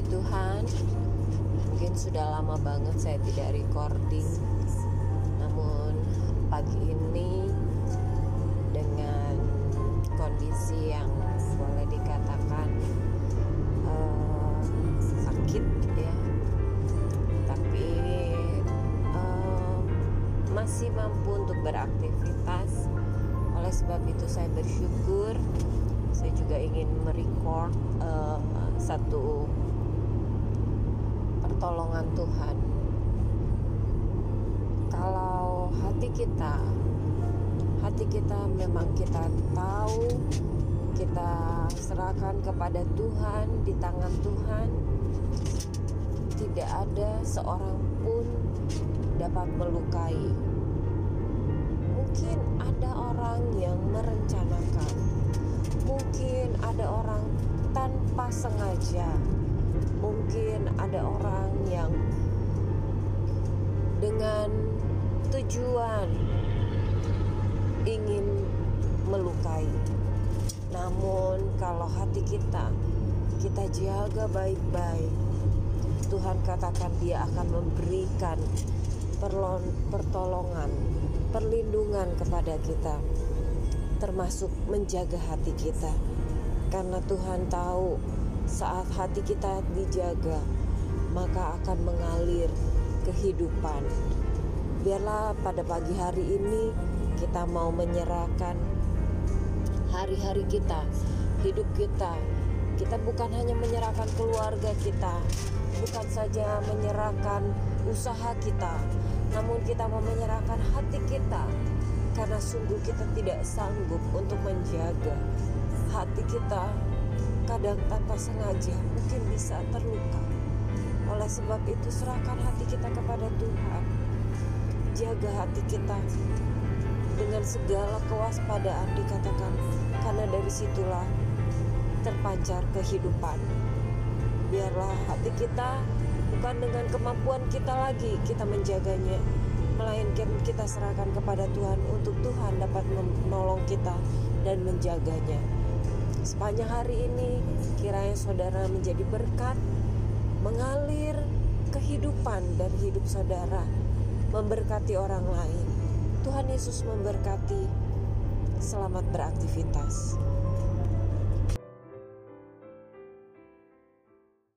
Puji Tuhan, mungkin sudah lama banget saya tidak recording. Namun pagi ini dengan kondisi yang boleh dikatakan uh, sakit ya, tapi uh, masih mampu untuk beraktivitas. Oleh sebab itu saya bersyukur. Saya juga ingin merecord uh, satu pertolongan Tuhan. Kalau hati kita, hati kita memang kita tahu, kita serahkan kepada Tuhan di tangan Tuhan. Tidak ada seorang pun dapat melukai. Mungkin ada orang yang merencanakan, mungkin ada orang tanpa sengaja. Mungkin ada orang yang dengan tujuan ingin melukai. Namun kalau hati kita kita jaga baik-baik, Tuhan katakan Dia akan memberikan pertolongan, perlindungan kepada kita, termasuk menjaga hati kita karena Tuhan tahu saat hati kita dijaga, maka akan mengalir kehidupan. Biarlah pada pagi hari ini kita mau menyerahkan hari-hari kita, hidup kita. Kita bukan hanya menyerahkan keluarga kita, bukan saja menyerahkan usaha kita, namun kita mau menyerahkan hati kita karena sungguh kita tidak sanggup untuk menjaga hati kita kadang tanpa sengaja mungkin bisa terluka. Oleh sebab itu serahkan hati kita kepada Tuhan. Jaga hati kita dengan segala kewaspadaan dikatakan karena dari situlah terpancar kehidupan. Biarlah hati kita bukan dengan kemampuan kita lagi kita menjaganya, melainkan kita serahkan kepada Tuhan untuk Tuhan dapat menolong kita dan menjaganya. Sepanjang hari ini, kiranya saudara menjadi berkat, mengalir kehidupan dan hidup saudara, memberkati orang lain. Tuhan Yesus memberkati. Selamat beraktivitas.